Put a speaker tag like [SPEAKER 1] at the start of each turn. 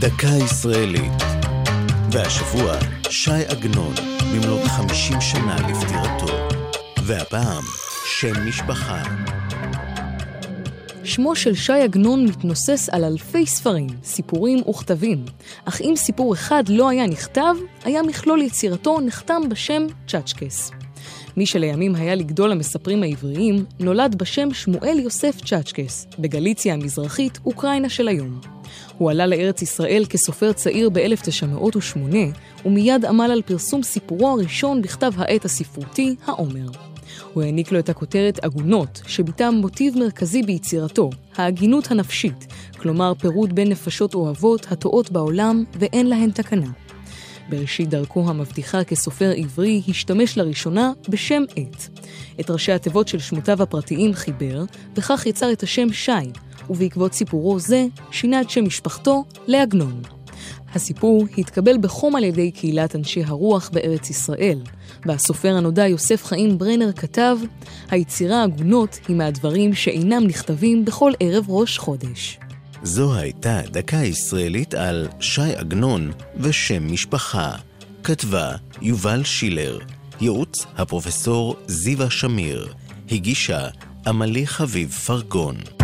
[SPEAKER 1] דקה ישראלית. והשבוע, שי עגנון, במלאת 50 שנה לפטירתו. והפעם, שם משפחה.
[SPEAKER 2] שמו של שי עגנון מתנוסס על אלפי ספרים, סיפורים וכתבים, אך אם סיפור אחד לא היה נכתב, היה מכלול יצירתו נחתם בשם צ'אצ'קס. מי שלימים היה לגדול המספרים העבריים, נולד בשם שמואל יוסף צ'אצ'קס, בגליציה המזרחית, אוקראינה של היום. הוא עלה לארץ ישראל כסופר צעיר ב-1908, ומיד עמל על פרסום סיפורו הראשון בכתב העת הספרותי, העומר. הוא העניק לו את הכותרת עגונות, שביטא מוטיב מרכזי ביצירתו, ההגינות הנפשית, כלומר פירוד בין נפשות אוהבות הטועות בעולם ואין להן תקנה. בראשית דרכו המבטיחה כסופר עברי, השתמש לראשונה בשם עט. את ראשי התיבות של שמותיו הפרטיים חיבר, וכך יצר את השם שי, ובעקבות סיפורו זה, שינה את שם משפחתו לעגנון. הסיפור התקבל בחום על ידי קהילת אנשי הרוח בארץ ישראל, והסופר הנודע יוסף חיים ברנר כתב, היצירה עגונות היא מהדברים שאינם נכתבים בכל ערב ראש חודש.
[SPEAKER 1] זו הייתה דקה ישראלית על שי עגנון ושם משפחה. כתבה יובל שילר, ייעוץ הפרופסור זיווה שמיר, הגישה עמלי חביב פרגון.